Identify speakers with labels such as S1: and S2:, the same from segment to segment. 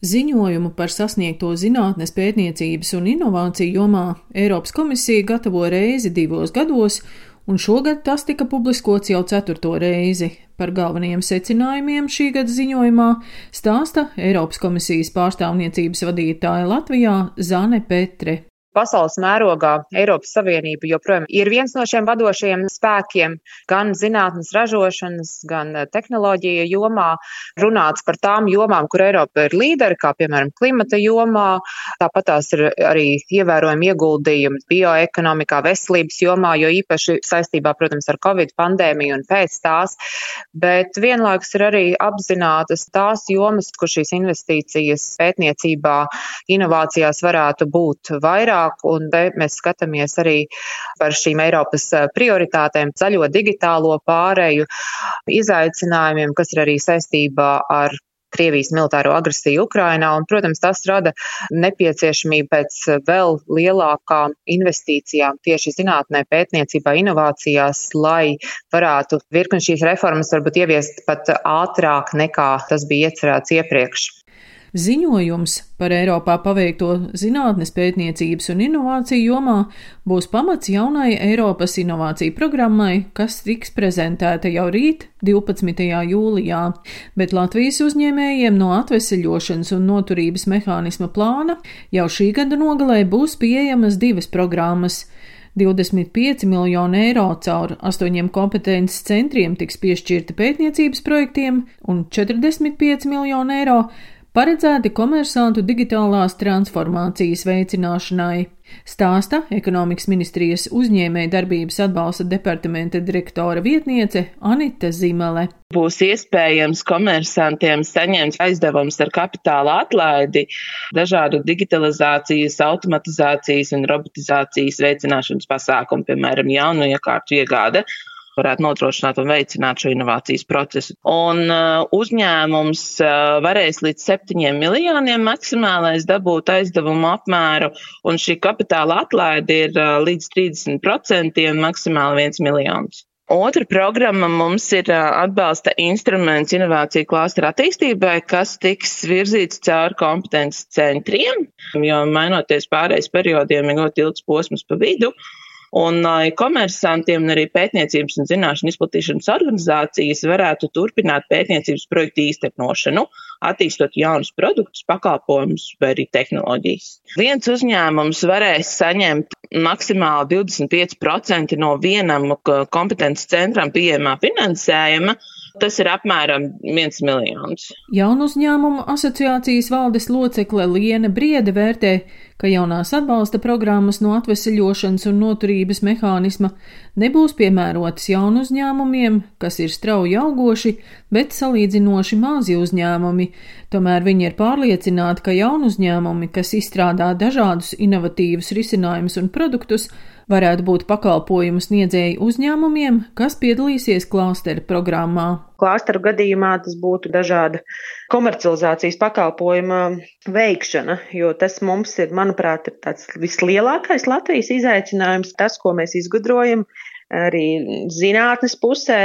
S1: Ziņojumu par sasniegto zinātnes pētniecības un inovāciju jomā Eiropas komisija gatavo reizi divos gados, un šogad tas tika publiskots jau ceturto reizi. Par galvenajiem secinājumiem šī gada ziņojumā stāsta Eiropas komisijas pārstāvniecības vadītāja Latvijā Zane Petre.
S2: Pasaules mērogā Eiropas Savienība joprojām ir viens no šiem vadošajiem spēkiem, gan zinātnes ražošanas, gan eh, tehnoloģija jomā. Runāts par tām jomām, kur Eiropa ir līderi, kā piemēram klimata jomā. Tāpat tās ir arī ievērojami ieguldījumi bioekonomikā, veselības jomā, jo īpaši saistībā, protams, ar Covid pandēmiju un pēc tās. Bet vienlaikus ir arī apzinātas tās jomas, kur šīs investīcijas pētniecībā, inovācijās varētu būt vairāk vairāk, un mēs skatāmies arī par šīm Eiropas eh, prioritātēm, zaļo digitālo pāreju, izaicinājumiem, kas ir arī saistībā ar Krievijas militāro agresiju Ukrainā, un, protams, tas rada nepieciešamību pēc vēl lielākām investīcijām tieši zinātnē, pētniecībā, inovācijās, lai varētu virkni šīs reformas varbūt ieviest pat ātrāk nekā tas bija iecerēts iepriekš.
S1: Ziņojums par Eiropā paveikto zinātnes pētniecības un inovāciju jomā būs pamats jaunai Eiropas inovāciju programmai, kas tiks prezentēta jau rīt, 12. jūlijā, bet Latvijas uzņēmējiem no atveseļošanas un noturības mehānisma plāna jau šī gada nogalē būs pieejamas divas programmas. 25 miljoni eiro caur astoņiem kompetences centriem tiks piešķirti pētniecības projektiem un 45 miljoni eiro paredzēti komersantu digitālās transformācijas veicināšanai, stāsta ekonomikas ministrijas uzņēmē darbības atbalsta departamenta direktora vietniece Anita Zimele.
S3: Būs iespējams komersantiem saņemt aizdevums ar kapitāla atlaidi dažādu digitalizācijas, automatizācijas un robotizācijas veicināšanas pasākumu, piemēram, jaunu iekārtu iegāde varētu nodrošināt un veicināt šo inovācijas procesu. Un uh, uzņēmums uh, varēs līdz 7 miljoniem maksimālais dabūt aizdevumu apmēru, un šī kapitāla atlaide ir uh, līdz 30% maksimāli 1 miljons. Otra programma mums ir atbalsta instruments inovāciju klāstera attīstībai, kas tiks virzīts caur kompetences centriem, jo mainoties pārējais periodiem ir ļoti ilgs posms pa vidu. Un komersantiem un arī pētniecības un zināšanu izplatīšanas organizācijas varētu turpināt pētniecības projektu īstenošanu, attīstot jaunus produktus, pakalpojumus vai arī tehnoloģijas. Viens uzņēmums varēs saņemt maksimāli 25% no vienam kompetences centram pieejamā finansējuma, Tas ir apmēram viens miljons.
S1: Jaunu uzņēmumu asociācijas valdes locekle Liene Briede vērtē, ka jaunās atbalsta programmas no atveseļošanas un noturības mehānisma nebūs piemērotas jaunu uzņēmumiem, kas ir strauji augoši, bet salīdzinoši mazi uzņēmumi. Tomēr viņi ir pārliecināti, ka jaunu uzņēmumi, kas izstrādā dažādus inovatīvus risinājumus un produktus, varētu būt pakalpojumu sniedzēji uzņēmumiem, kas piedalīsies klāsteru programmā.
S4: Klāsteru gadījumā tas būtu dažāda komercializācijas pakalpojuma veikšana, jo tas mums ir, manuprāt, ir tāds vislielākais Latvijas izaicinājums, tas, ko mēs izgudrojam, arī zinātnes pusē,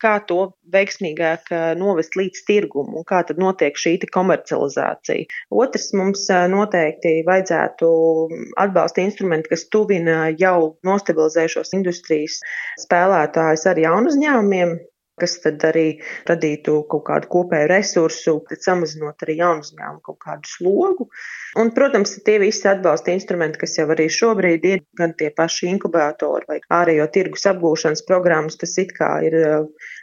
S4: kā to veiksmīgāk eh, novest līdz tirgumu un kā tad notiek šī komercializācija. Otrs mums eh, noteikti vajadzētu atbalsta instrumenti, kas tuvina jau nostabilizējušos industrijas spēlētājus ar jaunu uzņēmumiem, kas tad arī radītu kaut kādu kopēju resursu, samazinot arī jaunu uzņēmumu kaut kādu slogu. Un, protams, tie visi atbalsta instrumenti, kas jau arī šobrīd ir, gan tie paši inkubatori vai ārējo tirgus apgūšanas programmas, tas it kā ir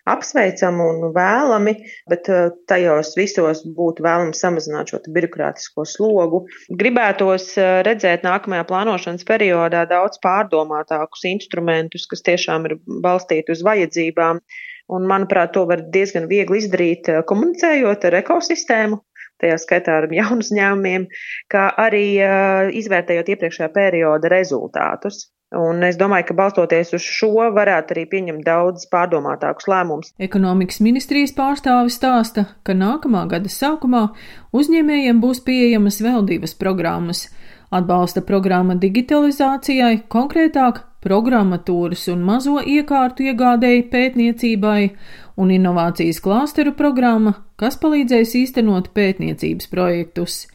S4: apsveicami un vēlami, bet tajos visos būtu vēlams samazināt šo birokrātisko slogu. Gribētos redzēt nākamajā plānošanas periodā daudz pārdomātākus instrumentus, kas tiešām ir balstīti uz vajadzībām. Un, manuprāt, to var diezgan viegli izdarīt, eh, komunicējot ar ekosistēmu, tajā skaitā ar jaunu uzņēmumiem, kā arī uh, izvērtējot iepriekšējā perioda rezultātus. Un es domāju, ka balstoties uz šo, varētu arī pieņemt daudz pārdomātākus lēmumus.
S1: Ekonomikas ministrijas pārstāvis stāsta, ka nākamā gada sākumā uzņēmējiem būs pieejamas vēl divas programmas atbalsta programma digitalizācijai, konkrētāk programmatūras un mazo iekārtu iegādēji pētniecībai un inovācijas klāsteru programma kas palīdzēs īstenot pētniecības projektus.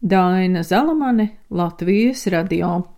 S1: Daina Zalamane, Latvijas radio.